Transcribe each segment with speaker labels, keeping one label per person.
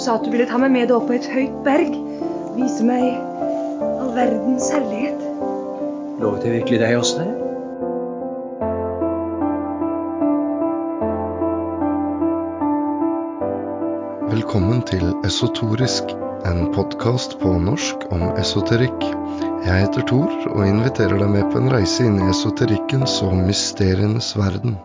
Speaker 1: sa at du ville ta meg med deg opp på et høyt berg. Vise meg all verdens herlighet.
Speaker 2: Lovet jeg virkelig deg, også det?
Speaker 3: Velkommen til Esotorisk, en podkast på norsk om esoterikk. Jeg heter Thor og inviterer deg med på en reise inn i esoterikkens og mysterienes verden.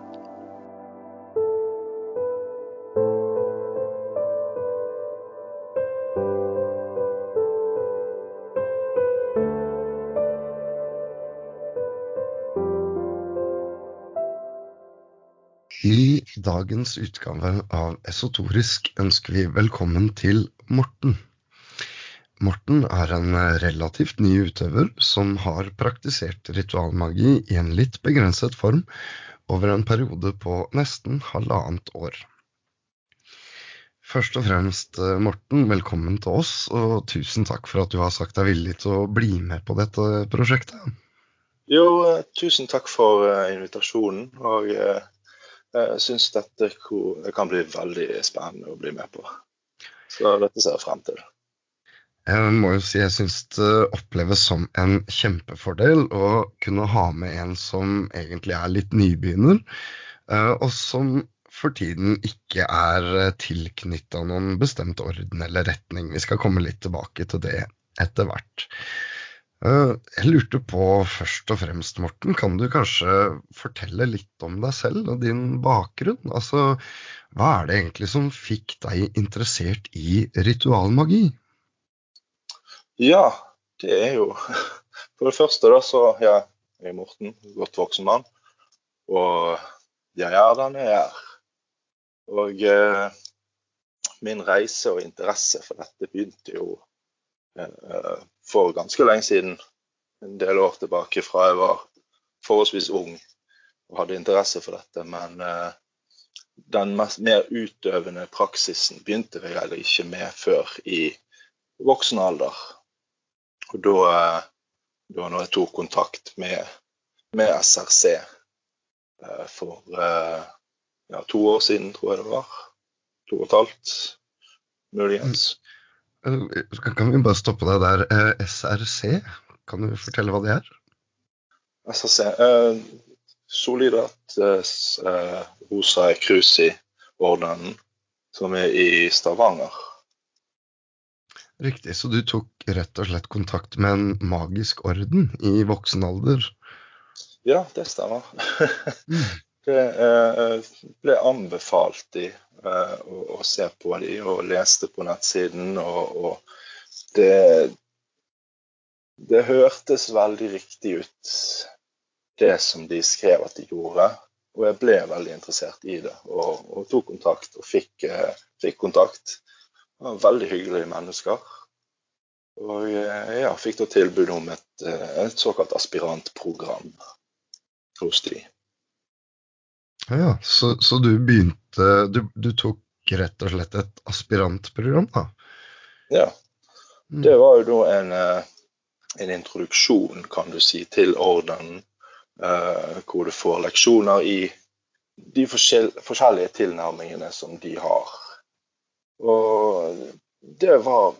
Speaker 3: Dagens utgave av Esotorisk ønsker vi velkommen til Morten. Morten er en relativt ny utøver som har praktisert ritualmagi i en litt begrenset form over en periode på nesten halvannet år. Først og fremst, Morten, velkommen til oss, og tusen takk for at du har sagt deg villig til å bli med på dette prosjektet.
Speaker 4: Jo, tusen takk for invitasjonen. og jeg syns dette kan bli veldig spennende å bli med på. Så dette ser jeg frem til.
Speaker 3: Jeg må jo si jeg syns det oppleves som en kjempefordel å kunne ha med en som egentlig er litt nybegynner, og som for tiden ikke er tilknytta noen bestemt orden eller retning. Vi skal komme litt tilbake til det etter hvert. Jeg lurte på først og fremst, Morten, kan du kanskje fortelle litt om deg selv og din bakgrunn? Altså, hva er det egentlig som fikk deg interessert i ritualmagi?
Speaker 4: Ja, det er jo For det første, da, så ja, jeg er Morten, godt voksen mann. Og jeg er den jeg er. Og eh, min reise og interesse for dette begynte jo eh, for ganske lenge siden. En del år tilbake fra jeg var forholdsvis ung og hadde interesse for dette. Men eh, den mest, mer utøvende praksisen begynte jeg heller ikke med før i voksen alder. Og da, da når jeg tok kontakt med, med SRC eh, for eh, ja, to år siden, tror jeg det var. To og et halvt, muligens.
Speaker 3: Kan vi bare stoppe deg der? SRC, kan du fortelle hva det er?
Speaker 4: SRC, uh, Solidrat uh, Rosa Cruci-ordenen, som er i Stavanger.
Speaker 3: Riktig, så du tok rett og slett kontakt med en magisk orden i voksen alder?
Speaker 4: Ja, det stemmer. det eh, ble anbefalt de eh, å, se på de, og leste på nettsiden. Og, og det, det hørtes veldig riktig ut, det som de skrev at de gjorde. Og jeg ble veldig interessert i det, og, og tok kontakt og fikk, eh, fikk kontakt. Det var veldig hyggelige mennesker. Og ja, fikk da tilbud om et, et såkalt aspirantprogram hos de.
Speaker 3: Ja, så, så du begynte du, du, tok rett og slett et aspirantprogram, da?
Speaker 4: Ja. Det var jo da en, en introduksjon, kan du si, til ordenen. Uh, hvor du får leksjoner i de forskjellige tilnærmingene som de har. Og det var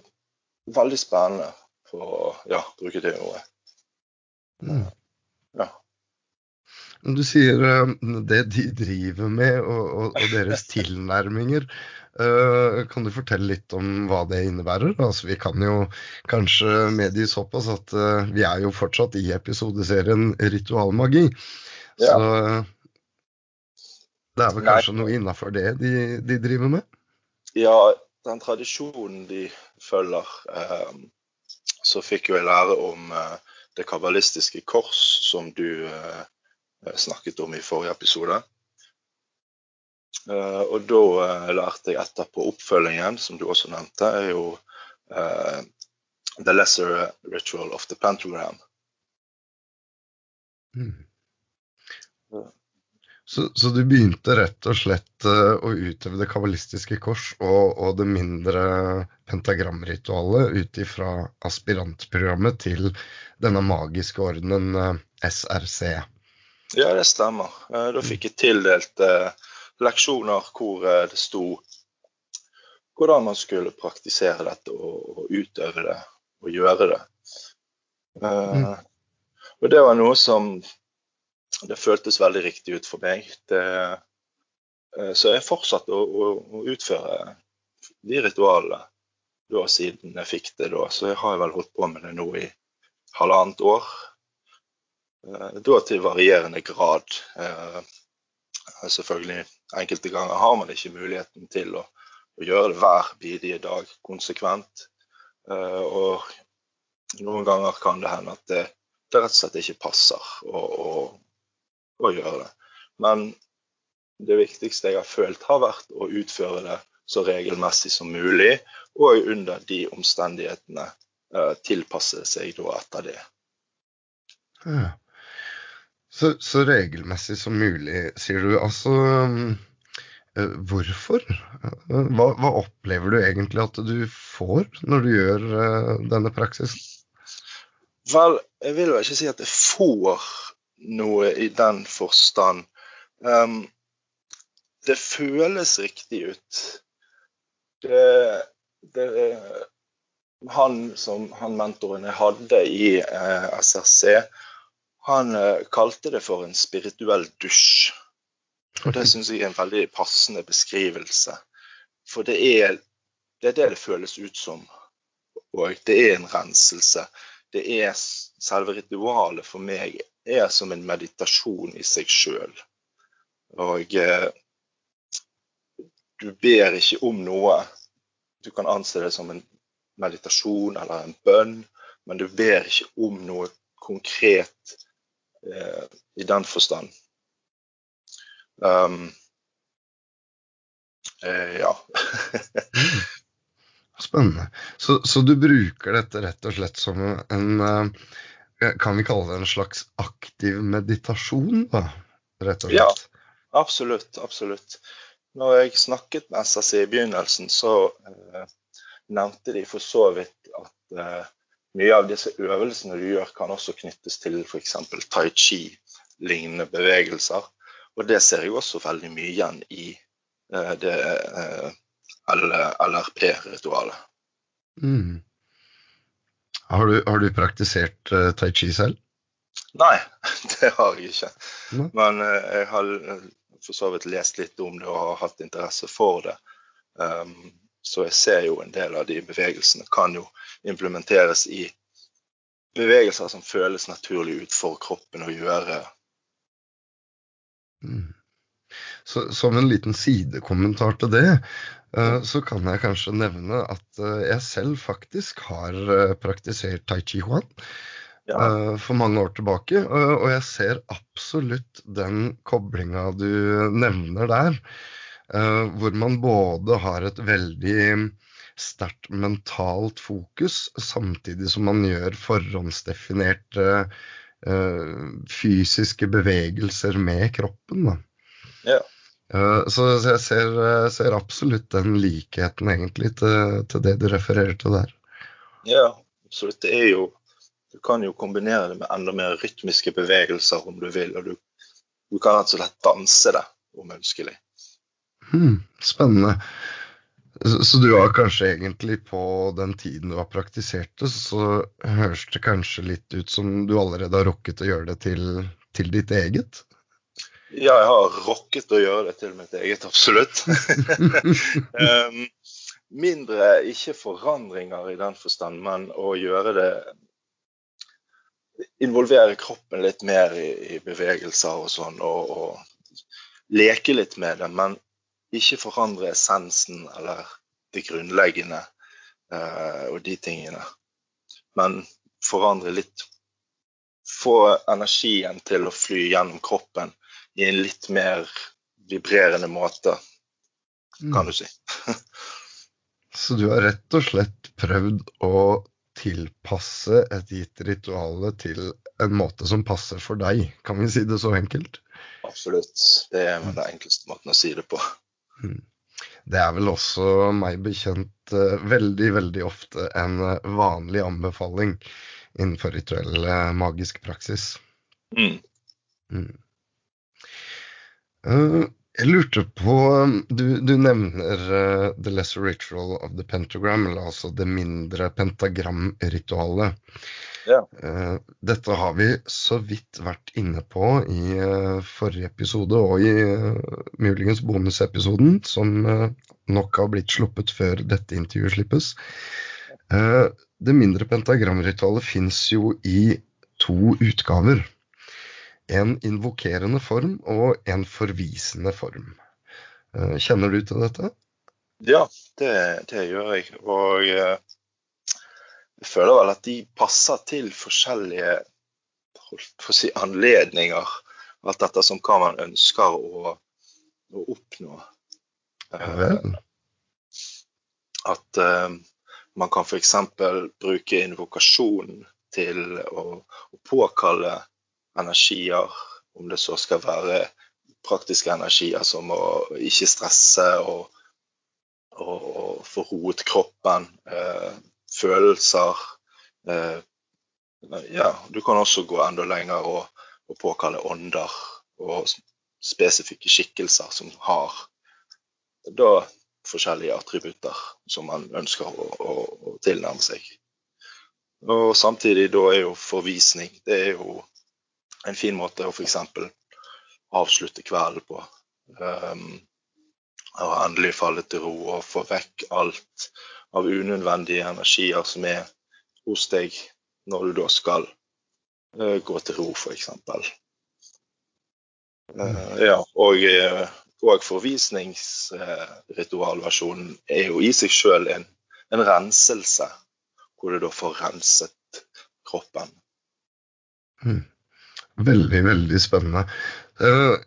Speaker 4: veldig spennende, for å ja, bruke det ordet.
Speaker 3: Mm.
Speaker 4: Ja.
Speaker 3: Du sier uh, det de driver med, og, og, og deres tilnærminger. Uh, kan du fortelle litt om hva det innebærer? Altså, vi kan jo kanskje medgi såpass at uh, vi er jo fortsatt i episodeserien Ritualmagi.
Speaker 4: Ja.
Speaker 3: Så det er vel kanskje Nei. noe innafor det de, de driver med?
Speaker 4: Ja, den tradisjonen de følger, eh, så fikk jo jeg lære om eh, det kabbalistiske kors, som du eh, snakket om i forrige episode. og da lærte jeg etterpå oppfølgingen, som du også nevnte, er jo The Lesser Ritual of the Pentagram.
Speaker 3: Mm. Så, så, du begynte rett og slett å utøve det kabalistiske kors og, og, det mindre pentagramritualet ut ifra aspirantprogrammet til denne magiske ordenen SRC?
Speaker 4: Ja, det stemmer. Uh, da fikk jeg tildelt leksjoner hvor det sto hvordan man skulle praktisere dette og, utøve det og gjøre det. Uh, og det var noe som det føltes veldig riktig ut for meg. Det, så jeg fortsatte å, å, å, utføre de ritualene da siden jeg fikk det da. Så jeg har vel holdt på med det nå i halvannet år. Uh, da til varierende grad. selvfølgelig Enkelte ganger har man ikke muligheten til å, å gjøre det hver bidige dag konsekvent. og noen ganger kan det hende at det, det rett og slett ikke passer å, å, å, gjøre det. Men det viktigste jeg har følt, har vært å utføre det så regelmessig som mulig, og under de omstendighetene eh, tilpasse seg da etter det.
Speaker 3: Ja. Så, så, regelmessig som mulig, sier du. Altså eh, hvorfor? Hva, hva, opplever du egentlig at du får når du gjør eh, denne praksisen?
Speaker 4: Vel, jeg vil jo ikke si at jeg får noe i den forstand. Um, det føles riktig ut. Det, det Han som han mentoren jeg hadde i eh, SRC, han eh, kalte det for en spirituell dusj. Og det syns jeg er en veldig passende beskrivelse. For det er, det er det det føles ut som. Og det er en renselse det er selve ritualet for meg er som en meditasjon i seg sjøl. Og eh, du ber ikke om noe. Du kan anse det som en meditasjon eller en bønn, men du ber ikke om noe konkret i den forstand. Um, eh, ja.
Speaker 3: Spennende. Så, så, du bruker dette rett og slett som en eh, Kan vi kalle det en slags aktiv meditasjon, da? Rett og slett?
Speaker 4: Ja, absolutt. Absolutt. Når jeg snakket med SSI i begynnelsen, så eh, nevnte de for så vidt at eh, mye av disse øvelsene du gjør, kan også knyttes til f.eks. tai chi-lignende bevegelser. Og det ser jeg også veldig mye igjen i eh, det eh, LRP-ritualet.
Speaker 3: Mm. Har, du, har, du, praktisert uh, tai chi selv?
Speaker 4: Nei, det har jeg ikke. Mm. Men uh, jeg har eh, for så vidt lest litt om det og har hatt interesse for det. Um, så jeg ser jo en del av de bevegelsene kan jo implementeres i bevegelser som føles naturlig ut for kroppen å gjøre.
Speaker 3: Mm. Så, som en liten sidekommentar til det, Eh, så kan jeg kanskje nevne at eh, jeg selv faktisk har eh, praktisert tai chi huan ja. for mange år tilbake. Og jeg ser absolutt den koblinga du nevner der. Hvor man både har et veldig sterkt mentalt fokus, samtidig som man gjør forhåndsdefinerte fysiske bevegelser med kroppen.
Speaker 4: Ja.
Speaker 3: Så jeg ser, ser, absolutt den likheten egentlig til, til, det du refererer til der.
Speaker 4: Ja, absolutt. Det er jo Du kan jo kombinere det med enda mer rytmiske bevegelser om du vil. Og du, du kan rett og slett danse det om ønskelig.
Speaker 3: Hmm, spennende. Så, så, du har kanskje egentlig på den tiden du har praktisert det, så høres det kanskje litt ut som du allerede har rokket å gjøre det til, til ditt eget?
Speaker 4: Ja, jeg har rokket å gjøre det til mitt eget, absolutt. um, mindre ikke forandringer i den forstand, men å gjøre det Involvere kroppen litt mer i, i bevegelser og sånn, og, og, leke litt med det. Men ikke forandre essensen eller det grunnleggende uh, og de tingene. Men forandre litt. Få energien til å fly gjennom kroppen i en litt mer vibrerende måte, kan mm. du si.
Speaker 3: Så du har rett og slett prøvd å tilpasse et gitt ritual til en måte som passer for deg, kan vi si det så enkelt?
Speaker 4: Absolutt. Det er den enkleste måten å si det på.
Speaker 3: Mm. Det er vel også meg bekjent eh, veldig, veldig ofte en eh, vanlig anbefaling innenfor rituell eh, magisk praksis.
Speaker 4: Mm.
Speaker 3: Mm. Jeg lurte på Du, du nevner uh, The Lesser Ritual of the Pentagram, eller altså det mindre pentagramritualet.
Speaker 4: Ja.
Speaker 3: Uh, dette har vi så vidt vært inne på i uh, forrige episode og i muligens bonusepisoden, som nok har blitt sluppet før dette intervjuet slippes. det mindre pentagramritualet fins jo i to utgaver en invokerende form og en forvisende form. Eh, kjenner du til dette?
Speaker 4: Ja, det, det gjør jeg. Og eh, jeg føler vel at de passer til forskjellige for si, anledninger. Alt dette som hva man ønsker å, å oppnå.
Speaker 3: Vel.
Speaker 4: At uh, man kan f.eks. bruke invokasjon til å, å påkalle energier, om det så skal være praktiske energier som å ikke stresse og, og, og få roet kroppen, eh, følelser. Eh, ja, du kan også gå enda lenger og, og, påkalle ånder og spesifikke skikkelser som har da forskjellige attributter som man ønsker å, å, å tilnærme seg. Og samtidig da er jo forvisning det er jo en fin måte å f.eks. avslutte kvelden på. Um, og endelig falle til ro og få vekk alt av unødvendige energier som er hos deg når du da skal uh, gå til ro, f.eks. Uh, ja, og, uh, og forvisningsritualversjonen er jo i seg sjøl en, en renselse, hvor du da får renset kroppen.
Speaker 3: Mm. Veldig, veldig spennende. Uh,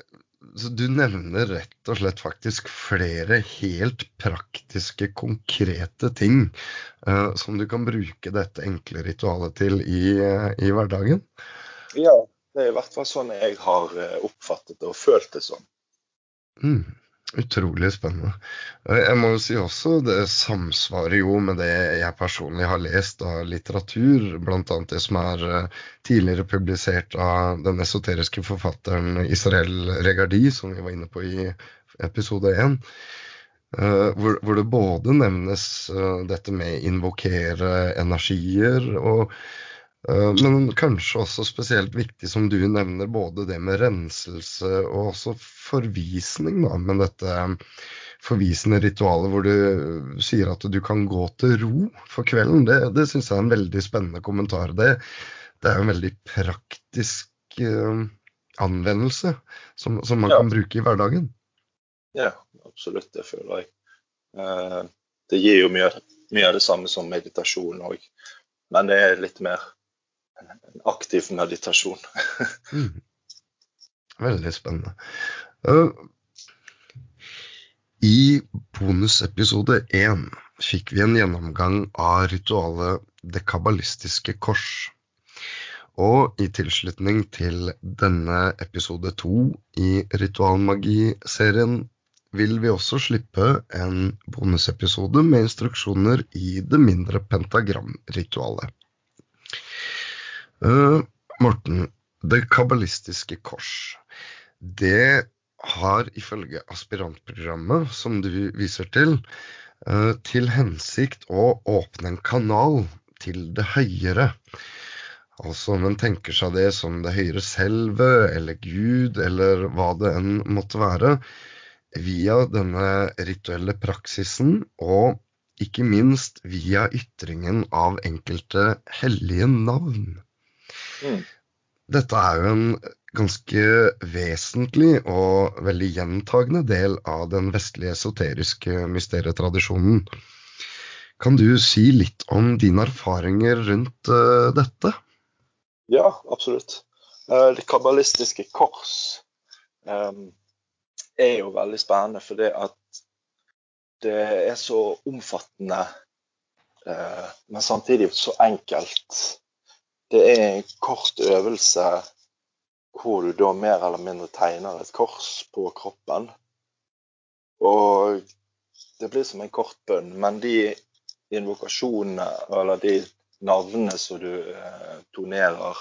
Speaker 3: så du nevner rett og slett faktisk flere helt praktiske, konkrete ting uh, som du kan bruke dette enkle ritualet til i, uh, i, hverdagen?
Speaker 4: Ja, det er i hvert fall sånn jeg har oppfattet det og følt det sånn.
Speaker 3: Mm. Utrolig spennende. Jeg må jo si også det samsvarer jo med det jeg personlig har lest av litteratur, bl.a. det som er eh, tidligere publisert av den esoteriske forfatteren Israel Regardi, som vi var inne på i episode én. Eh, hvor, hvor, det både nevnes eh, dette med invokere energier og Eh, men kanskje også spesielt viktig, som du nevner, både det med renselse og også forvisning, da, med dette forvisende ritualet hvor du sier at du kan gå til ro for kvelden. Det, det syns jeg er en veldig spennende kommentar. Det, det er en veldig praktisk uh, anvendelse som, som man ja. kan bruke i hverdagen.
Speaker 4: Ja, absolutt. Det føler jeg. Uh, det gir jo mye, mye, av det samme som meditasjon òg, men det er litt mer en aktiv meditasjon.
Speaker 3: mm. Veldig spennende. Uh, I bonusepisode én fikk vi en gjennomgang av ritualet Det kabbalistiske kors. Og i tilslutning til denne episode to i Ritualmagi-serien vil vi også slippe en bonusepisode med instruksjoner i det mindre pentagramritualet. Uh, Morten, det kabbalistiske kors, det har ifølge aspirantprogrammet som du viser til, uh, til hensikt å åpne en kanal til det høyere. Altså om en tenker seg det som det høyere selve, eller Gud, eller hva det enn måtte være, via denne rituelle praksisen, og ikke minst via ytringen av enkelte hellige navn. Mm. Dette er jo en ganske vesentlig og veldig gjentagende del av den vestlige esoteriske mysterietradisjonen. Kan du si litt om dine erfaringer rundt uh, dette?
Speaker 4: Ja, absolutt. Uh, det kabbalistiske kors um, er jo veldig spennende fordi at det er så omfattende, uh, men samtidig så enkelt det er en kort øvelse hvor du da mer eller mindre tegner et kors på kroppen. Og det blir som en kort bønn, men de invokasjonene eller de navnene som du eh, tonerer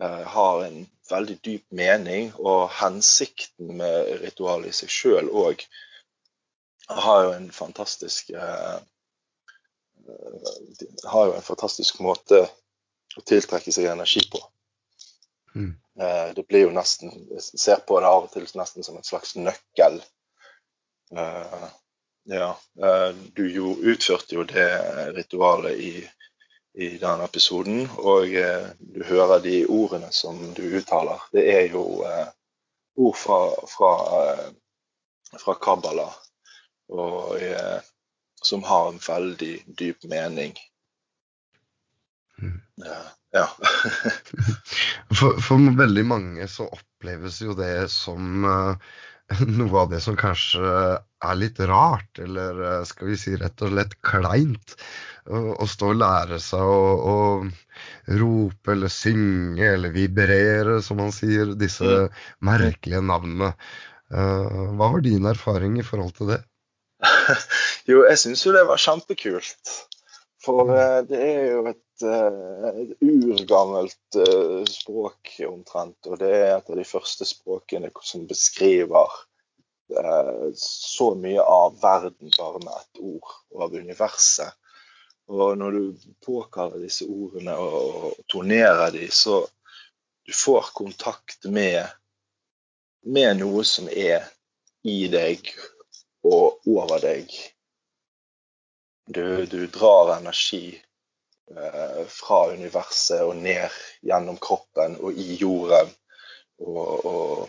Speaker 4: eh, har en veldig dyp mening, og hensikten med ritualet i seg sjøl òg har jo en fantastisk eh, har jo en fantastisk måte å tiltrekke seg energi på.
Speaker 3: Mm.
Speaker 4: Eh, det blir jo nesten Jeg ser på det av og til nesten som en slags nøkkel. Eh, ja. Eh, du jo utførte jo det ritualet i, i den episoden, og du hører de ordene som du uttaler. Det er jo ord fra, fra, fra Kabbala, og, som har en veldig dyp mening. Ja.
Speaker 3: for, for, veldig mange så oppleves jo det som uh, noe av det som kanskje er litt rart, eller uh, skal vi si rett og slett kleint. Å stå og lære seg å, å rope eller synge eller vibrere, som man sier, disse mm. merkelige navnene. Uh, hva var din erfaring i forhold til det?
Speaker 4: jo, jeg syns jo det var kjempekult. For mm. det er jo et Eh, et urgammelt eh, språk omtrent. Og det er et av de første språkene som beskriver eh, så mye av verden bare med ett ord, og av universet. Og når du påkaller disse ordene og, tonerer de, så du får kontakt med, med noe som er i deg og over deg. Du, du drar energi Eh, fra universet og ned gjennom kroppen og i jorden og, og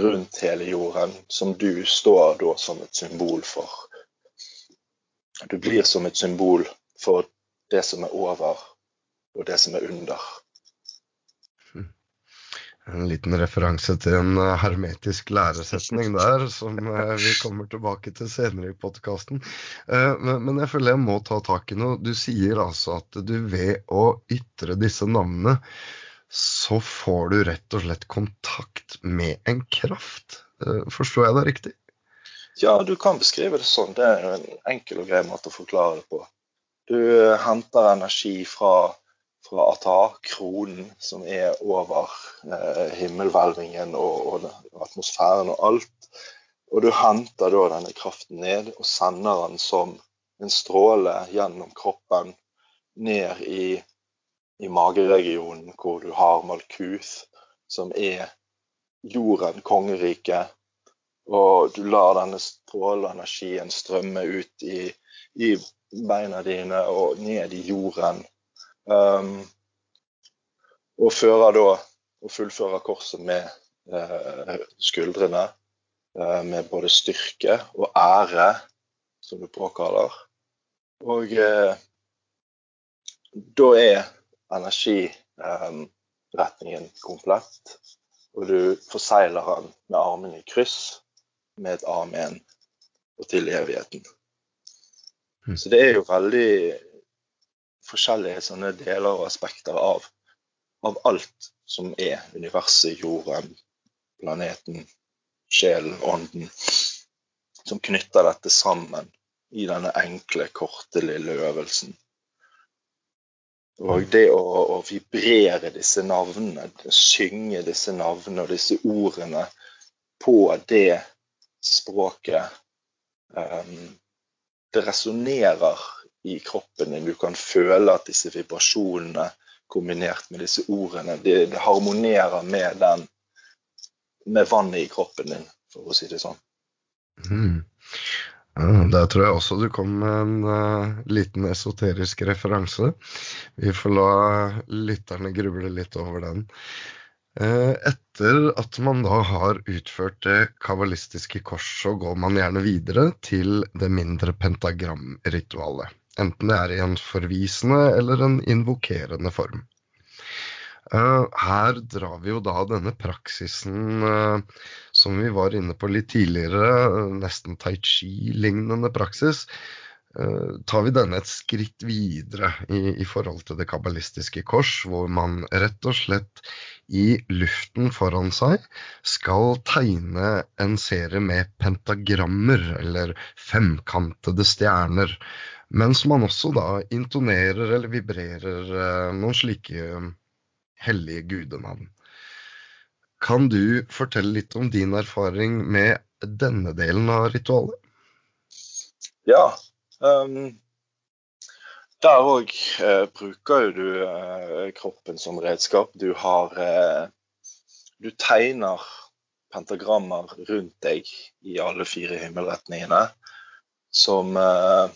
Speaker 4: rundt hele jorden, som du står da som et symbol for. Du blir som et symbol for det som er over, og det som er under.
Speaker 3: En liten referanse til en eh, hermetisk læresetning der, som eh, vi kommer tilbake til senere i podkasten. Eh, men jeg føler jeg må ta tak i noe. Du sier altså at du ved å ytre disse navnene, så får du rett og slett kontakt med en kraft. Forstår jeg det riktig?
Speaker 4: Ja, du kan beskrive det sånn. Det er en enkel og grei måte å forklare det på. Du henter energi fra fra Atah, kronen som er over eh, himmelhvelvingen og, og, atmosfæren og alt. Og du henter da denne kraften ned og sender den som en stråle gjennom kroppen ned i, i mageregionen hvor du har Malkuth, som er jorden, kongeriket. Og du lar denne stråleenergien strømme ut i, i beina dine og ned i jorden og fører da og fullfører korset med uh, skuldrene uh, med både styrke og ære, som du påkaller. Og uh, da er energiretningen komplett. Og du forsegler den med armene i kryss med et amen og til evigheten. Mm. Så det er jo veldig forskjellige sånne deler og aspekter av, av alt som er universet, jorden, planeten, sjelen, ånden, som knytter dette sammen i denne enkle, korte, lille øvelsen. Og det å, å, vibrere disse navnene, synge disse navnene og disse ordene på det språket um, Det resonnerer i kroppen din. Du kan føle at disse vibrasjonene kombinert med disse ordene, det, det harmonerer med den med vannet i kroppen din, for å si det sånn.
Speaker 3: Mm. Der tror jeg også du kom med en uh, liten esoterisk referanse. Vi får la lytterne gruble litt over den. Uh, etter at man da har utført det kavalistiske kors, så går man gjerne videre til det mindre pentagramritualet. Enten det er i en forvisende eller en invokerende form. Uh, her drar vi jo da denne praksisen uh, som vi var inne på litt tidligere, uh, nesten tai chi-lignende praksis. Tar vi denne et skritt videre i, i, forhold til det kabbalistiske kors, hvor man rett og slett i luften foran seg skal tegne en serie med pentagrammer, eller femkantede stjerner. Mens man også da intonerer eller vibrerer eh, noen slike hellige gudenavn. Kan du fortelle litt om din erfaring med denne delen av ritualet?
Speaker 4: Ja. Um, der òg eh, bruker du eh, kroppen som redskap. Du har eh, Du tegner pentagrammer rundt deg i alle fire himmelretningene som eh,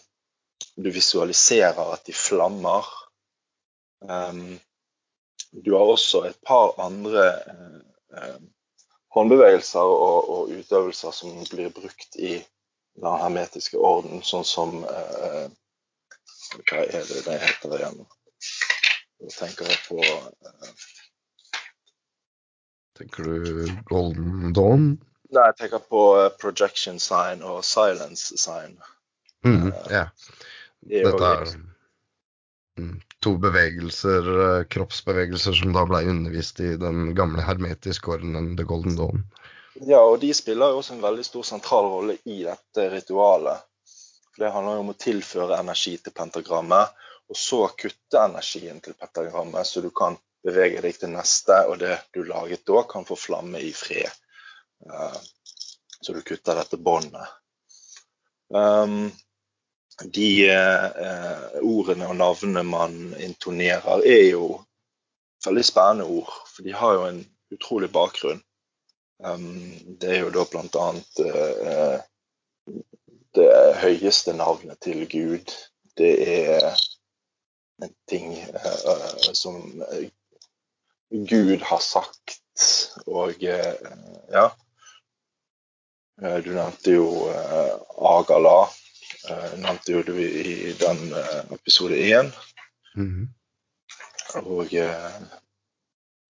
Speaker 4: du visualiserer at de flammer. Um, du har også et par andre eh, eh, håndbevegelser og, og, utøvelser som blir brukt i den hermetiske orden, sånn som eh, Hva er det det heter igjen? Da tenker jeg på eh,
Speaker 3: Tenker du Golden Dawn?
Speaker 4: Nei, jeg tenker på eh, projection sign og silence sign.
Speaker 3: Mm, ja.
Speaker 4: Er jo
Speaker 3: Dette er mm, to bevegelser, eh, kroppsbevegelser, som da ble undervist i den gamle hermetiske ordenen The Golden Dawn.
Speaker 4: Ja, og de spiller jo også en veldig stor sentral rolle i dette ritualet. For Det handler jo om å tilføre energi til pentagrammet, og så kutte energien til pentagrammet, så du kan bevege deg til neste, og det du laget da, kan få flamme i fred. Eh, Så du kutter dette båndet. Um, de eh, ordene og navnene man intonerer, er jo veldig spennende ord, for de har jo en utrolig bakgrunn. Det er jo da blant annet eh, det høyeste navnet til Gud. Det er en ting eh, som eh, Gud har sagt, og eh, ja. Eh, Du nevnte jo eh, Agala. Eh, nevnte jo du i, den eh, episode én.
Speaker 3: Mhm.
Speaker 4: Og eh,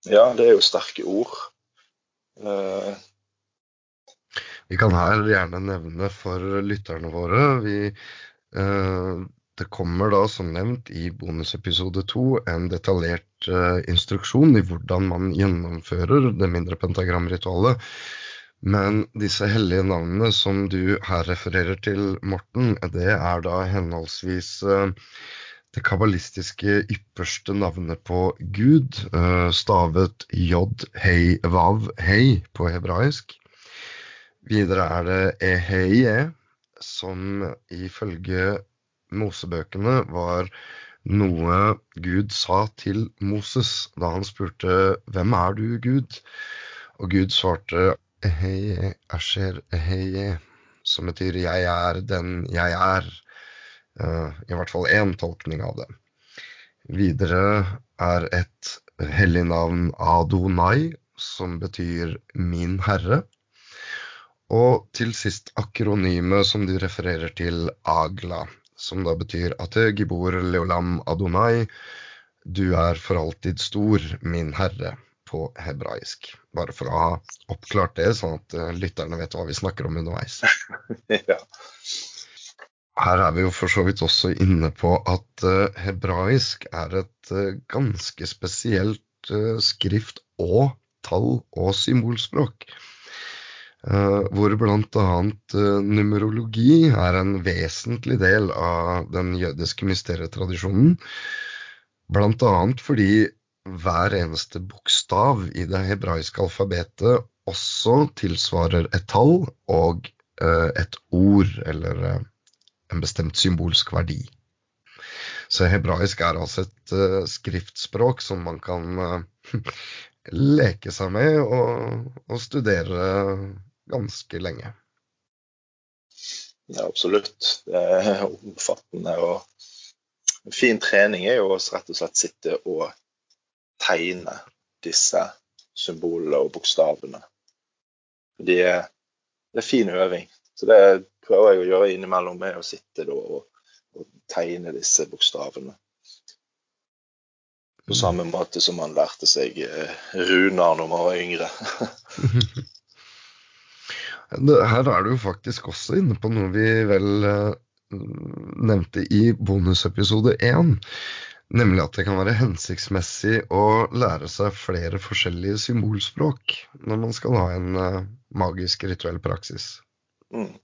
Speaker 4: ja, det er jo sterke ord.
Speaker 3: Vi kan her gjerne nevne for lytterne våre vi, eh, Det kommer da som nevnt i bonusepisode to en detaljert eh, instruksjon i hvordan man gjennomfører det mindre pentagramritualet. Men disse hellige navnene som du her refererer til, Morten, det er da henholdsvis eh, det kabbalistiske ypperste navnet på Gud, eh, stavet jod hei vav hei på hebraisk. Videre er det eheie, som ifølge Mosebøkene var noe Gud sa til Moses da han spurte 'Hvem er du, Gud?' Og Gud svarte 'Eheie asher eheie', som betyr 'jeg er den jeg er'. Eh, I hvert fall én tolkning av det. Videre er et hellig navn Adonai, som betyr 'min herre'. Og til sist akronymet som du refererer til, Agla, som da betyr Ate gibor leolam Adonai, du er for alltid stor, min herre, på hebraisk. Bare for å ha oppklart det, sånn at eh, lytterne vet hva vi snakker om underveis.
Speaker 4: ja.
Speaker 3: Her er vi jo for så vidt også inne på at eh, hebraisk er et eh, ganske spesielt eh, skrift- og tall- og symbolspråk. Hvor bl.a. Numerologi er en vesentlig del av den jødiske mysterietradisjonen. Bl.a. fordi hver eneste bokstav i det hebraiske alfabetet også tilsvarer et tall og et ord, eller en bestemt symbolsk verdi. Så hebraisk er altså et uh, skriftspråk som man kan uh, leke seg med og, og studere ganske lenge.
Speaker 4: Ja, absolutt. Det er omfattende. og fin trening er jo rett og slett sitte og tegne disse symbolene og bokstavene. De det er fin øving. Så det prøver jeg å gjøre innimellom med å sitte da og, og tegne disse bokstavene. På samme måte som man lærte seg eh, runer når man var yngre.
Speaker 3: Her er du jo faktisk også inne på noe vi vel eh, nevnte i bonusepisode én. Nemlig at det kan være hensiktsmessig å lære seg flere forskjellige symbolspråk når man skal ha en eh, magisk rituell praksis.
Speaker 4: Mm.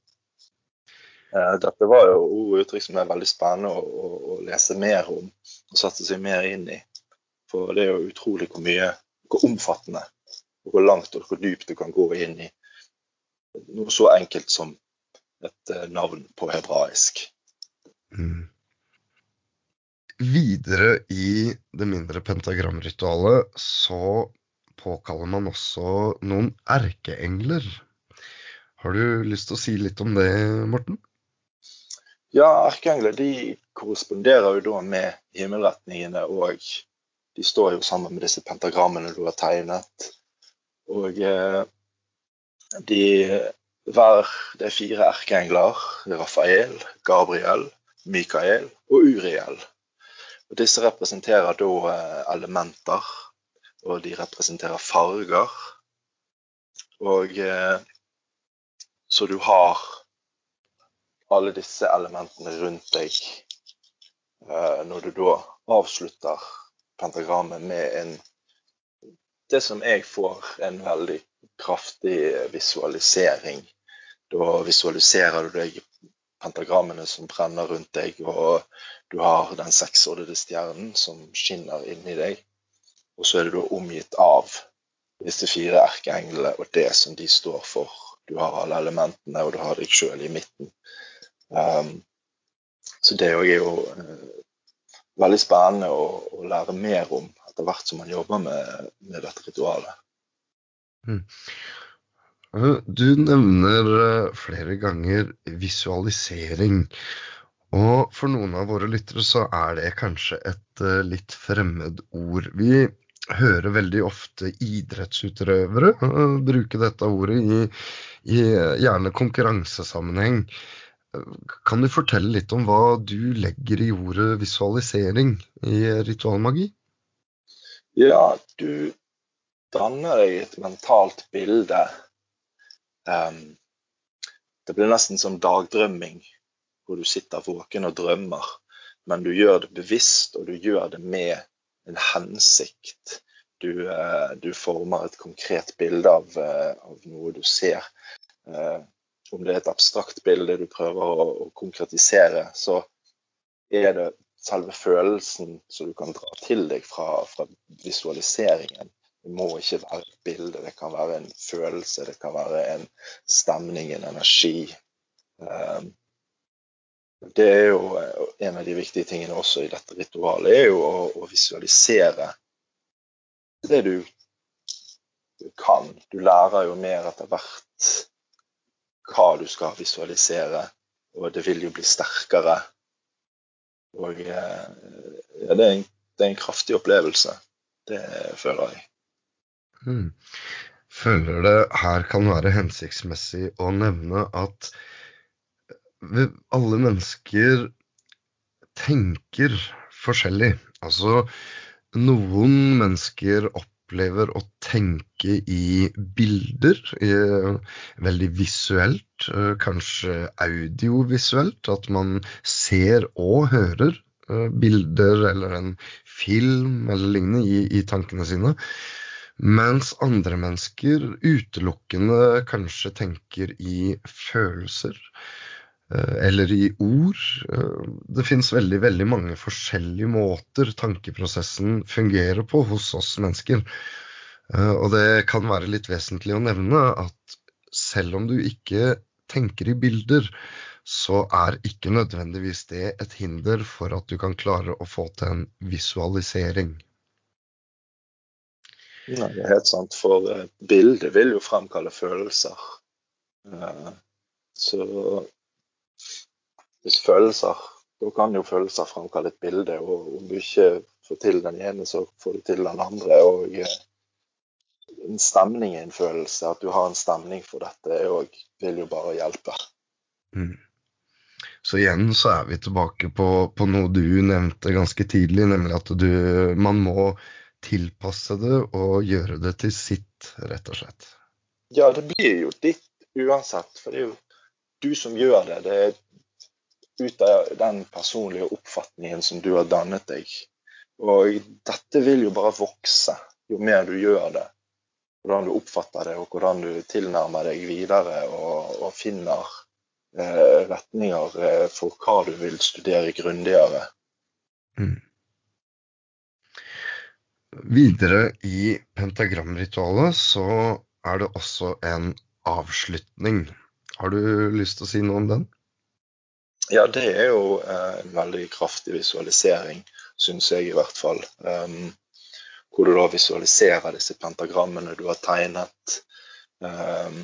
Speaker 4: Eh, Dette var jo uttrykk som er veldig spennende å, å, å lese mer om og sette seg mer inn i. For det er jo utrolig hvor mye, hvor omfattende og hvor langt og hvor dypt du kan gå inn i noe så enkelt som et eh, navn på hebraisk.
Speaker 3: Mm. Videre i det mindre pentagramritualet så påkaller man også noen erkeengler. Har du lyst til å si litt om det, Morten?
Speaker 4: Ja, arkeengler de korresponderer jo da med himmelretningene, og de står jo sammen med disse pentagrammene du har tegnet. Og eh, de hver Det er fire erkeengler. Rafael, Gabriel, Mikael og Uriel. Og disse representerer da eh, elementer, og de representerer farger. Og eh, så du har alle disse elementene rundt deg eh, når du da avslutter pentagrammet med en det som jeg får en veldig kraftig visualisering. Da visualiserer du deg pentagrammene som brenner rundt deg, og du har den seksårdede stjernen som skinner inni deg. Og så er du da omgitt av disse fire erkeenglene og det som de står for du har alle elementene, og du har deg sjøl i midten. Um, så det er jo uh, veldig spennende å, å, lære mer om etter hvert som man jobber med, med dette ritualet.
Speaker 3: Mm. Du nevner eh, flere ganger visualisering. Og for noen av våre lyttere så er det kanskje et uh, litt fremmed ord. Vi hører veldig ofte idrettsutøvere uh, bruke dette ordet i, i uh, gjerne konkurransesammenheng. Kan du fortelle litt om hva du legger i ordet visualisering i ritualmagi?
Speaker 4: Ja, du danner deg et mentalt bilde. Um, det blir nesten som dagdrømming, hvor du sitter våken og drømmer. Men du gjør det bevisst, og du gjør det med en hensikt. Du, eh, du, former et konkret bilde av, eh, av noe du ser. Eh, om det er et abstrakt bilde du prøver å, å konkretisere, så er det selve følelsen som du kan dra til deg fra, fra, visualiseringen. Det må ikke være et bilde, det kan være en følelse, det kan være en stemning, en energi. Det er jo en av de viktige tingene også i dette ritualet, er jo å, å visualisere det du kan. Du lærer jo mer etter hvert hva du skal visualisere, og det vil jo bli sterkere. Og ja, det, er en, det, er en, kraftig opplevelse. Det føler jeg.
Speaker 3: Hmm. Føler det her kan være hensiktsmessig å nevne at alle mennesker tenker forskjellig. Altså, noen mennesker opplever å tenke i bilder, veldig visuelt, eh, kanskje audiovisuelt. At man ser og hører eh, bilder eller en film eller lignende i, i tankene sine. Mens andre mennesker utelukkende kanskje tenker i følelser. Eh, eller i ord. Eh, det finnes veldig, veldig mange forskjellige måter tankeprosessen fungerer på hos oss mennesker. Eh, og det kan være litt vesentlig å nevne at selv om du ikke tenker i bilder, så er ikke nødvendigvis det et hinder for at du kan klare å få til en visualisering.
Speaker 4: Nei, det er helt sant, for bildet vil jo fremkalle følelser. Så hvis følelser Da kan jo følelser fremkalle et bilde, og om du ikke får til den ene, så får du til den andre. Og eh, en stemning er en følelse. At du har en stemning for dette, òg vil jo bare hjelpe.
Speaker 3: Mm. Så igjen så er vi tilbake på, på, noe du nevnte ganske tidlig, nemlig at du, man må tilpasse det og gjøre det til sitt, rett og slett.
Speaker 4: Ja, det blir jo ditt uansett. For det er jo du som gjør det. Det er ut av den personlige oppfatningen som du har dannet deg. Og dette vil jo bare vokse jo mer du gjør det. Hvordan du oppfatter det, og hvordan du tilnærmer deg videre og, og finner eh, retninger eh, for hva du vil studere grundigere. Mm.
Speaker 3: videre i pentagramritualet så er det også en avslutning. Har du lyst til å si noe om den?
Speaker 4: Ja, det er jo eh, en veldig kraftig visualisering, syns jeg i hvert fall. Um, hvor du da visualiserer disse pentagrammene du har tegnet. Um,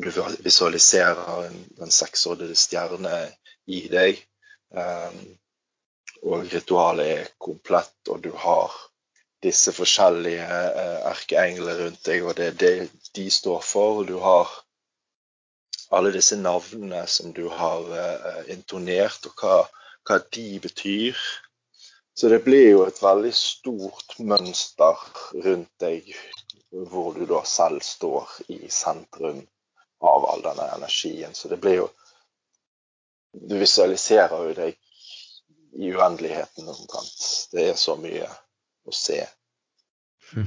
Speaker 4: du visualiserer den seksordede stjerne i deg. Um, og ritualet er komplett, og du har disse forskjellige uh, erkeengler rundt deg, og det er det de står for. Du har alle disse navnene som du har uh, intonert, og hva, hva, de betyr. Så det blir jo et veldig stort mønster rundt deg, hvor du da selv står i sentrum av all denne energien. Så det blir jo Du visualiserer jo deg i uendeligheten omtrent. Det er så mye å se.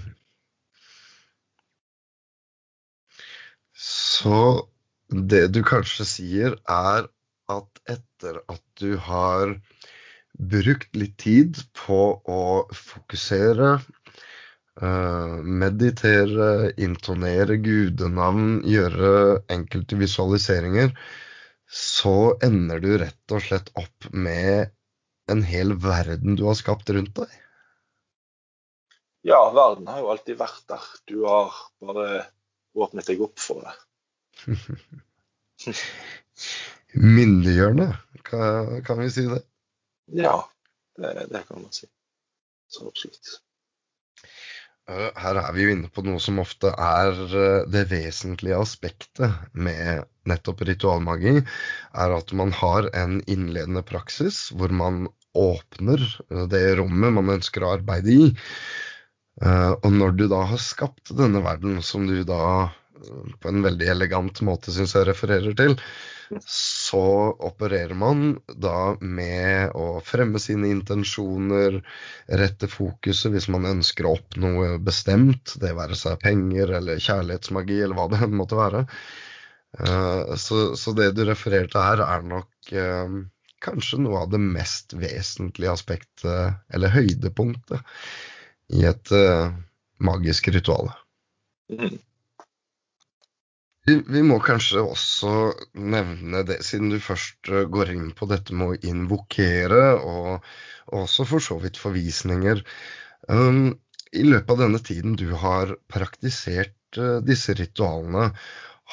Speaker 3: Så det du kanskje sier, er at etter at du har brukt litt tid på å fokusere, eh, meditere, intonere gudenavn, gjøre enkelte visualiseringer, så ender du rett og slett opp med en hel verden du har skapt rundt deg?
Speaker 4: Ja, verden har jo alltid vært der. Du har bare åpnet deg opp for det.
Speaker 3: Myndiggjørende, kan, kan vi si det?
Speaker 4: Ja, det, det kan man si. Så absolutt.
Speaker 3: Eh, her er vi jo inne på noe som ofte er eh, det vesentlige aspektet med nettopp ritualmagi, er at man har en innledende praksis hvor man åpner eh, det rommet man ønsker å arbeide i. Og når du da har skapt denne verden, som du da på en veldig elegant måte syns jeg refererer til, så opererer man da med å fremme sine intensjoner, rette fokuset hvis man ønsker å oppnå noe bestemt, det være seg penger eller kjærlighetsmagi eller hva det måtte være. Eh, så, så det du refererer til her, er nok eh, kanskje noe av det mest vesentlige aspektet, eller høydepunktet, i et uh, magisk ritual. Mm. Vi, må kanskje også nevne det, siden du først eh, går inn på dette med å invokere, og, også for så vidt forvisninger. Um, I løpet av denne tiden du har praktisert uh, disse ritualene,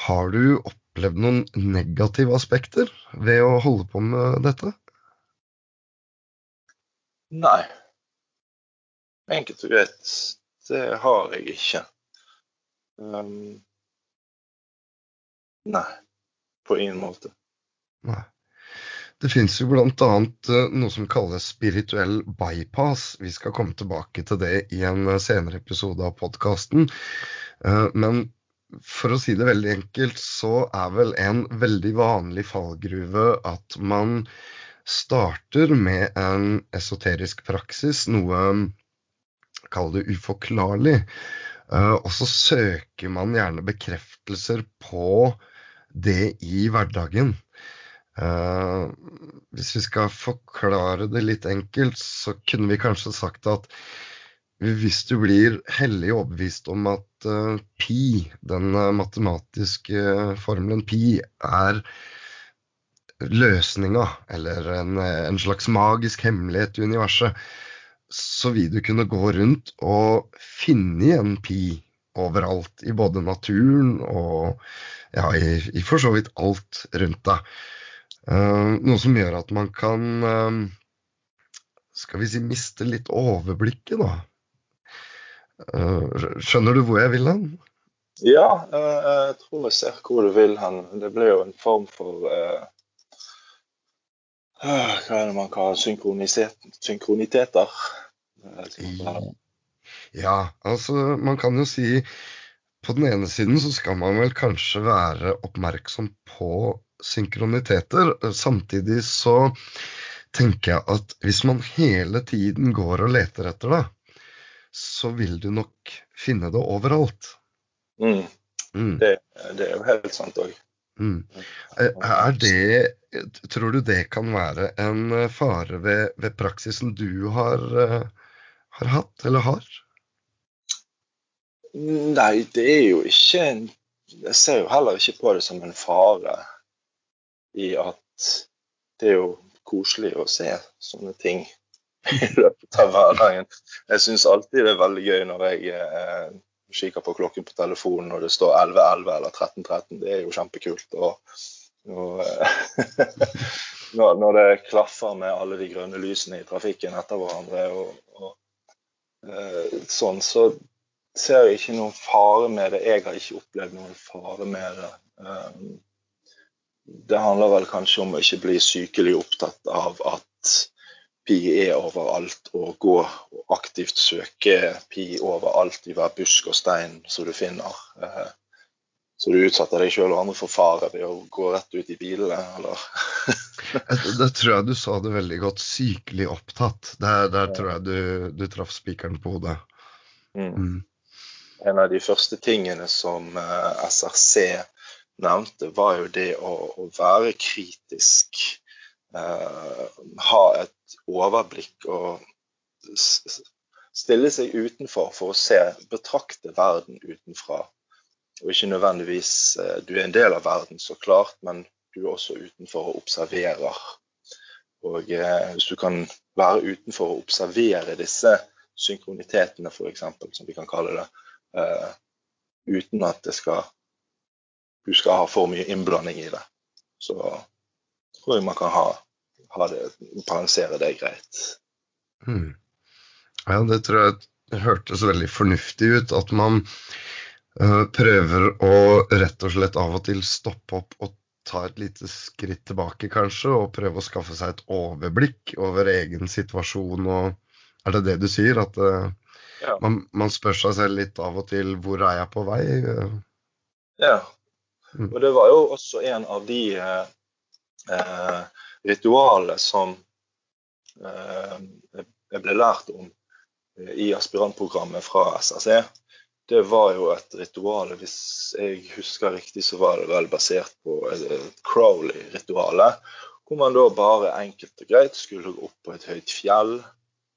Speaker 3: har du opplevd noen negative aspekter ved å holde på med dette?
Speaker 4: Nei. Enkelt og greit. Det har jeg ikke. Um, Nei, på ingen måte.
Speaker 3: Nei. Det finnes jo bl.a. Eh, noe som kalles spirituell bypass. Vi skal komme tilbake til det i en eh, senere episode av podkasten. Eh, men for å si det veldig enkelt, så er vel en veldig vanlig fallgruve at man starter med en esoterisk praksis, noe kall det uforklarlig. Og så søker man gjerne bekreftelser på det i hverdagen. Uh, hvis vi skal forklare det litt enkelt, så kunne vi kanskje sagt at hvis du blir hellig overbevist om at uh, pi, den uh, matematiske formelen pi, er løsninga, eller en, en, slags magisk hemmelighet i universet, så vil du kunne gå rundt og finne igjen pi overalt, i både naturen og ja, i, i for så vidt alt rundt deg. Uh, noe som gjør at man kan uh, skal vi si miste litt overblikket, da. Uh, skjønner du hvor jeg vil hen?
Speaker 4: Ja, jeg tror jeg ser hvor du vil hen. Det blir jo en form for Hva er det man kaller synkroniteter?
Speaker 3: Ja, altså man kan jo si på den ene siden så skal man vel kanskje være oppmerksom på synkroniteter. Samtidig så tenker jeg at hvis man hele tiden går og leter etter det, så vil du nok finne det overalt.
Speaker 4: Mm. Mm. Det, det, er jo helt sant òg.
Speaker 3: Mm. Er det Tror du det kan være en fare ved, ved praksisen du har, har hatt, eller har?
Speaker 4: Nei, det er jo ikke en Jeg ser jo heller ikke på det som en fare i at det er jo koselig å se sånne ting i løpet av hverdagen. Jeg syns alltid det er veldig gøy når jeg eh, kikker på klokken på telefonen og det står 11.11 eller 13.13. Det er jo kjempekult. Og, og når, når, det klaffer med alle de grønne lysene i trafikken etter hverandre og, og eh, sånn, så ser jeg ikke noen fare med det. Jeg har ikke opplevd noen fare med det. Um, det handler vel kanskje om å ikke bli sykelig opptatt av at pi er overalt, og gå og aktivt søke pi overalt i hver busk og stein som du finner. Uh, så du utsetter deg sjøl og andre for fare ved å gå rett ut i bilene, eller?
Speaker 3: det tror jeg du sa det veldig godt. Sykelig opptatt. Der, der tror jeg du, du traff spikeren på hodet.
Speaker 4: Mm. Mm en av de første tingene som eh, SRC nevnte, var jo det å, å være kritisk. Eh, ha et overblikk og stille seg utenfor for å se, betrakte verden utenfra. Og ikke nødvendigvis eh, Du er en del av verden, så klart, men du er også utenfor og observerer. Og eh, hvis du kan være utenfor og observere disse synkronitetene, f.eks., som vi kan kalle det, eh, uten at det skal, du skal ha for mye innblanding i det. Så tror jeg man kan ha, ha det, balansere det greit.
Speaker 3: Mm. Ja, det tror jeg hørtes veldig fornuftig ut. At man uh, prøver å rett og slett av og til stoppe opp og ta et lite skritt tilbake, kanskje, og prøve å skaffe seg et overblikk over egen situasjon. og Er det det du sier? At uh, ja. Man, man, spør seg selv litt av og til hvor er jeg på vei?
Speaker 4: Ja. Mm. Og det var jo også en av de eh, eh ritualene som eh, jeg ble lært om i aspirantprogrammet fra SRC. Det var jo et ritual, hvis jeg husker riktig, så var det vel basert på Crowley-ritualet. Hvor man da bare enkelt og greit skulle gå opp på et høyt fjell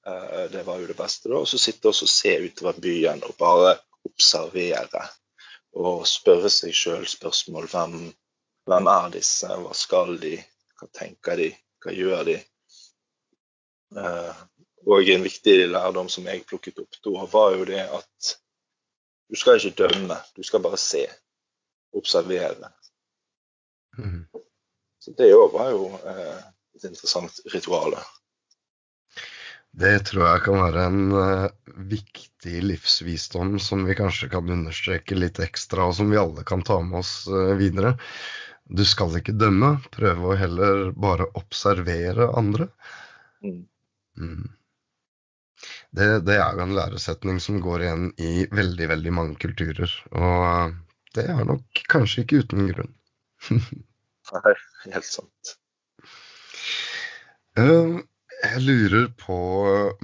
Speaker 4: Eh, det var jo det beste. da, Og så sitte og se utover byen og bare observere. Og spørre seg sjøl spørsmål. Hvem, hvem er disse? Hva skal de? Hva tenker de? Hva gjør de? Eh, og en viktig lærdom som jeg plukket opp da, var jo det at du skal ikke dømme, du skal bare se. Observere. Mm. Så det òg var jo eh, et interessant ritual.
Speaker 3: Det tror jeg kan være en uh, viktig livsvisdom som vi kanskje kan understreke litt ekstra, og som vi alle kan ta med oss uh, videre. Du skal ikke dømme, prøve å heller bare observere andre. Mm. Mm. Det, det, er jo en læresetning som går igjen i veldig, veldig mange kulturer. Og uh, det er nok kanskje ikke uten grunn.
Speaker 4: Nei, helt sant.
Speaker 3: Uh, jeg lurer på,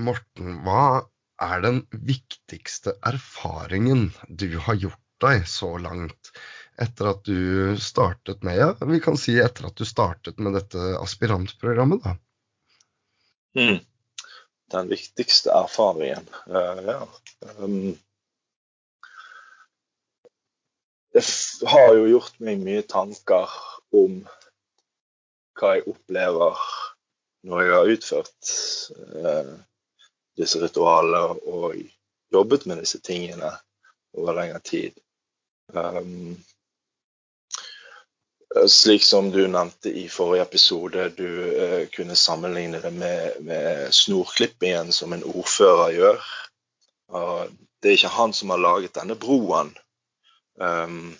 Speaker 3: Morten, hva er den viktigste erfaringen du har gjort deg så langt etter at du startet med ja, vi kan si etter at du startet med dette aspirantprogrammet? da?
Speaker 4: Mm. Den viktigste erfaringen, uh, ja. Um, jeg har jo gjort meg mye tanker om hva jeg opplever når jeg har utført eh, disse ritualene og jobbet med disse tingene over lengre tid. Um, slik som du nevnte i forrige episode, du eh, kunne sammenligne det med, med snorklippingen som en ordfører gjør. Og det er ikke han som har laget denne broen, um,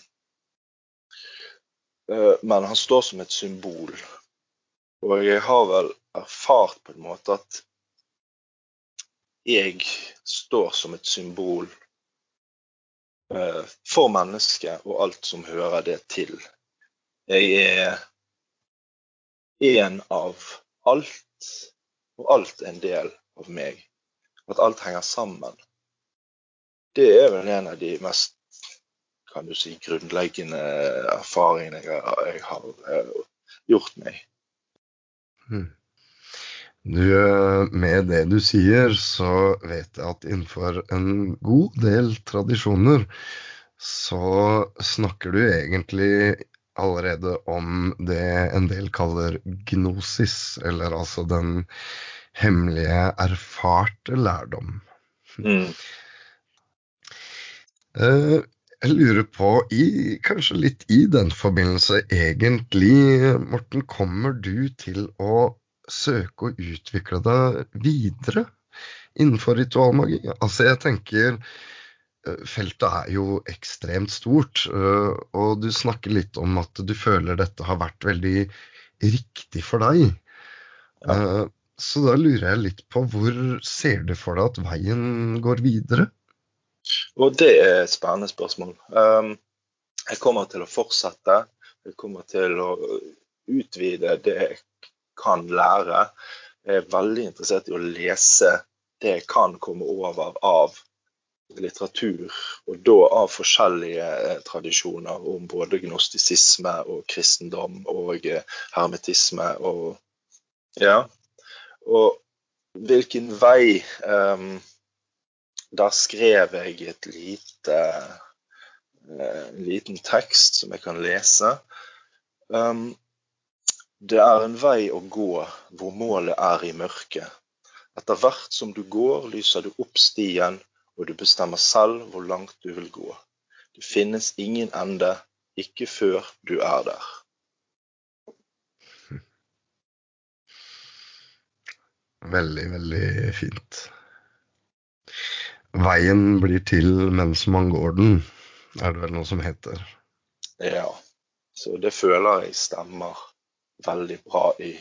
Speaker 4: uh, men han står som et symbol. Og jeg har vel erfart på en måte at jeg står som et symbol uh, for mennesket og alt som hører det til. Jeg er en av alt, og alt er en del av meg. At alt henger sammen. Det er vel en av de mest kan du si, grunnleggende erfaringene jeg, jeg har uh, gjort meg.
Speaker 3: Hmm. Du, eh, med det du sier, så vet jeg at innenfor en god del tradisjoner så snakker du egentlig allerede om det en del kaller gnosis, eller altså den hemmelige, erfarte lærdom.
Speaker 4: Mm.
Speaker 3: Eh, Jeg lurer på, i, kanskje litt i den forbindelse egentlig, Morten, kommer du til å søke å utvikle deg videre innenfor ritualmagi? Altså, jeg tenker feltet er jo ekstremt stort, eh, og du snakker litt om at du føler dette har vært veldig riktig for deg.
Speaker 4: Ja.
Speaker 3: Eh, Så da lurer jeg litt på hvor ser du for deg at veien går videre?
Speaker 4: Og det er et spennende spørsmål. Um, jeg kommer til å fortsette. Jeg kommer til å utvide det jeg kan lære. Jeg er veldig interessert i å lese det jeg kan komme over av litteratur, og da av forskjellige eh, tradisjoner om både gnostisisme og kristendom og eh, hermetisme og Ja. Og hvilken vei um, der skrev jeg et lite, eh, en liten tekst som jeg kan lese. Um, det er en vei å gå hvor målet er i mørket. Etter hvert som du går, lyser du opp stien, og du bestemmer selv hvor langt du vil gå. Det finnes ingen ende, ikke før du er der.
Speaker 3: Veldig, veldig fint. Veien blir til mens man går den, er det vel noe som heter.
Speaker 4: Ja, så det føler jeg stemmer veldig bra i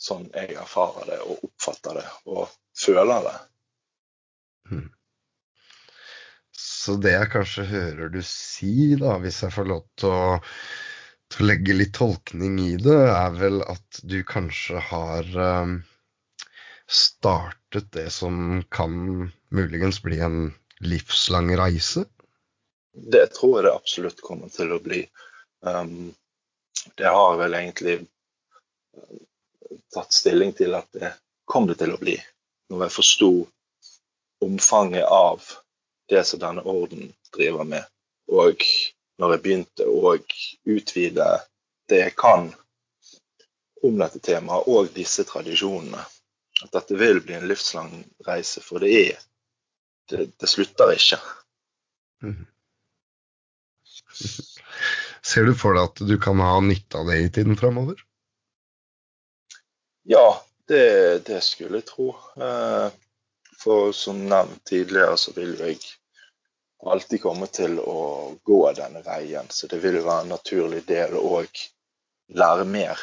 Speaker 4: sånn jeg erfarer det og oppfatter det og føler det.
Speaker 3: Så det jeg kanskje hører du si, da, hvis jeg får lov til å, til å legge litt tolkning i det, er vel at du kanskje har um, startet det som kan muligens bli en livslang reise?
Speaker 4: Det tror jeg absolutt kommer til å bli. Um, det har vel egentlig uh, tatt stilling til at det kom det til å bli, når jeg forsto omfanget av det som denne orden driver med. Og når jeg begynte å utvide det jeg kan om dette temaet og disse tradisjonene. At dette vil bli en livslang reise, for det er Det, det slutter ikke.
Speaker 3: Mm. Ser du for deg at du kan ha nytte av det i tiden framover?
Speaker 4: Ja, det, det skulle jeg tro. Eh, For som nevnt tidligere, så vil jeg alltid komme til å gå denne veien. Så det vil være en naturlig del å lære mer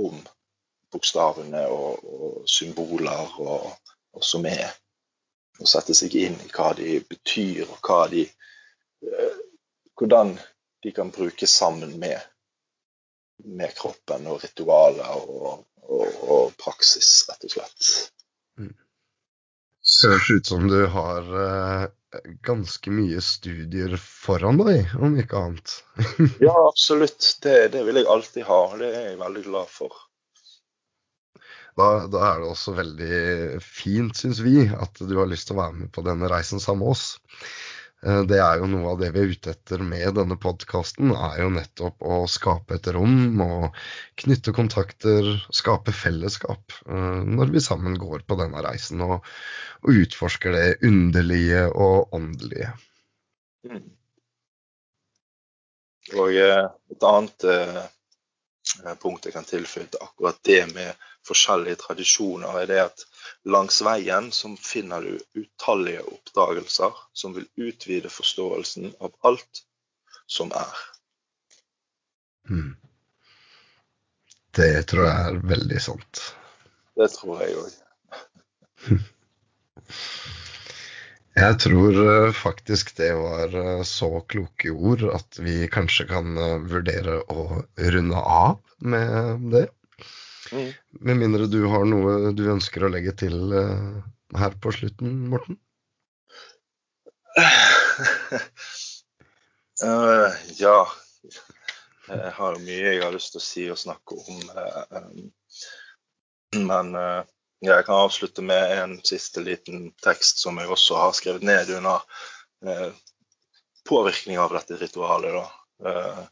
Speaker 4: om bokstavene og, og symboler og, og som er. Og sette seg inn i hva de betyr, og hva de eh, Hvordan de kan brukes sammen med, med kroppen og ritualer og, og, praksis, rett og slett.
Speaker 3: Høres ut som du har eh, ganske mye studier foran deg, om ikke annet.
Speaker 4: Ja, absolutt. Det, det vil jeg alltid ha, og det er jeg veldig glad for.
Speaker 3: Da, da er det også veldig fint, syns vi, at du har lyst til å være med på denne reisen sammen med oss. Eh, Det er jo noe av det vi er ute etter med denne podkasten, er jo nettopp å skape et rom og knytte kontakter, skape fellesskap, eh, når vi sammen går på denne reisen og, og utforsker det underlige og åndelige.
Speaker 4: Mm. Og eh, et annet punkt jeg kan tilføye til akkurat det med forskjellige tradisjoner, er det at langs veien så finner du utallige oppdagelser som vil utvide forståelsen av alt som er.
Speaker 3: Mm. Det tror jeg er veldig sant.
Speaker 4: Det tror jeg òg.
Speaker 3: Jeg tror eh, faktisk det var eh, så kloke ord at vi kanskje kan eh, vurdere å runde av med det.
Speaker 4: Mm.
Speaker 3: Med mindre du har noe du ønsker å legge til eh, her på slutten, Morten?
Speaker 4: uh, ja. Jeg har mye jeg har lyst til å si og snakke om. eh,
Speaker 5: Men jeg kan avslutte med en siste liten tekst som jeg også har skrevet ned under påvirkning av dette ritualet. da.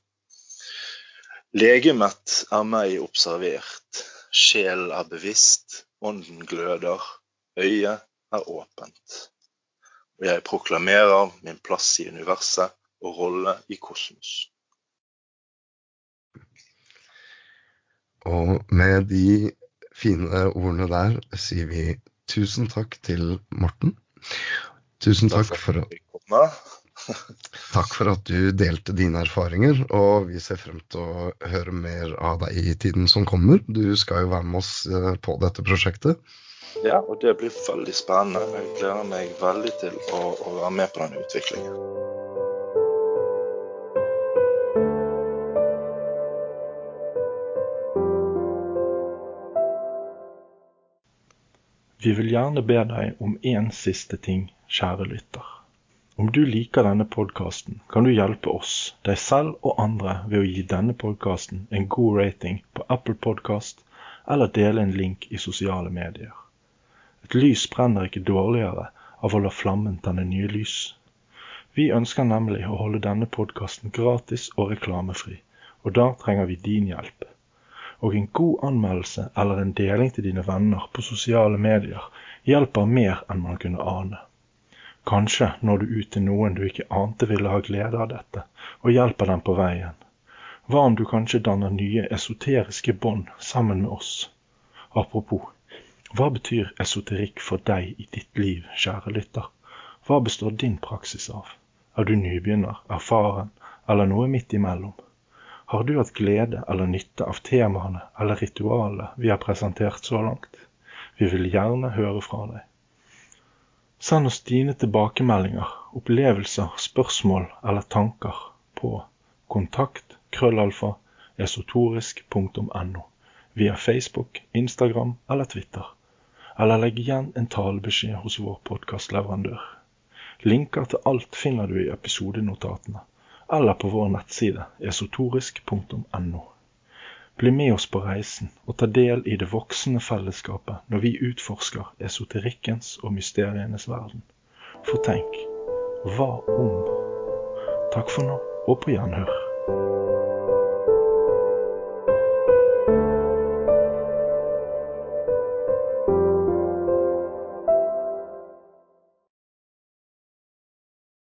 Speaker 5: Legemet er meg observert, sjel er bevisst, ånden gløder, øyet er åpent. Og jeg proklamerer min plass i universet og rolle i kosmos.
Speaker 3: Og med de fine ordene der sier vi tusen takk til Morten. Tusen takk for, takk for at du delte dine erfaringer, og vi ser frem til å høre mer av deg i tiden som kommer. Du skal jo være med oss eh, på dette prosjektet.
Speaker 5: Ja, og det blir veldig spennende. Jeg gleder meg veldig til å, å være med på den utviklingen.
Speaker 4: Vi vil gjerne be deg om én siste ting, kjære lytter. Om du liker denne podkasten, kan du hjelpe oss, deg selv og andre ved å gi denne podkasten en god rating på Apple Podkast, eller dele en link i sosiale medier. Et lys brenner ikke dårligere av å la flammen tenne nye lys. Vi ønsker nemlig å holde denne podkasten gratis og reklamefri, og da trenger vi din hjelp og en god anmeldelse eller en deling til dine venner på sosiale medier hjelper mer enn man kunne ane. Kanskje når du ut til noen du ikke ante ville ha glede av dette, og hjelper dem på veien. Hva om du kanskje danner nye esoteriske bånd sammen med oss? Apropos, hva betyr esoterikk for deg i ditt liv, kjære lytter? Hva består din praksis av? Er du nybegynner, erfaren eller noe midt imellom? Har du hatt glede eller nytte av temaene eller ritualene vi har presentert så langt? Vi vil gjerne høre fra deg. Send oss dine tilbakemeldinger, opplevelser, spørsmål eller tanker på kontakt krøllalfa esotorisk.no via Facebook, Instagram eller Twitter. Eller legg igjen en talebeskjed hos vår podkastleverandør. Linker til alt finner du i episodenotatene eller på vår nettside esotorisk.no. Bli med oss på reisen og ta del i det voksende fellesskapet når vi utforsker esoterikkens og mysterienes verden. For tenk hva om? Takk for nå, og på gjenhør.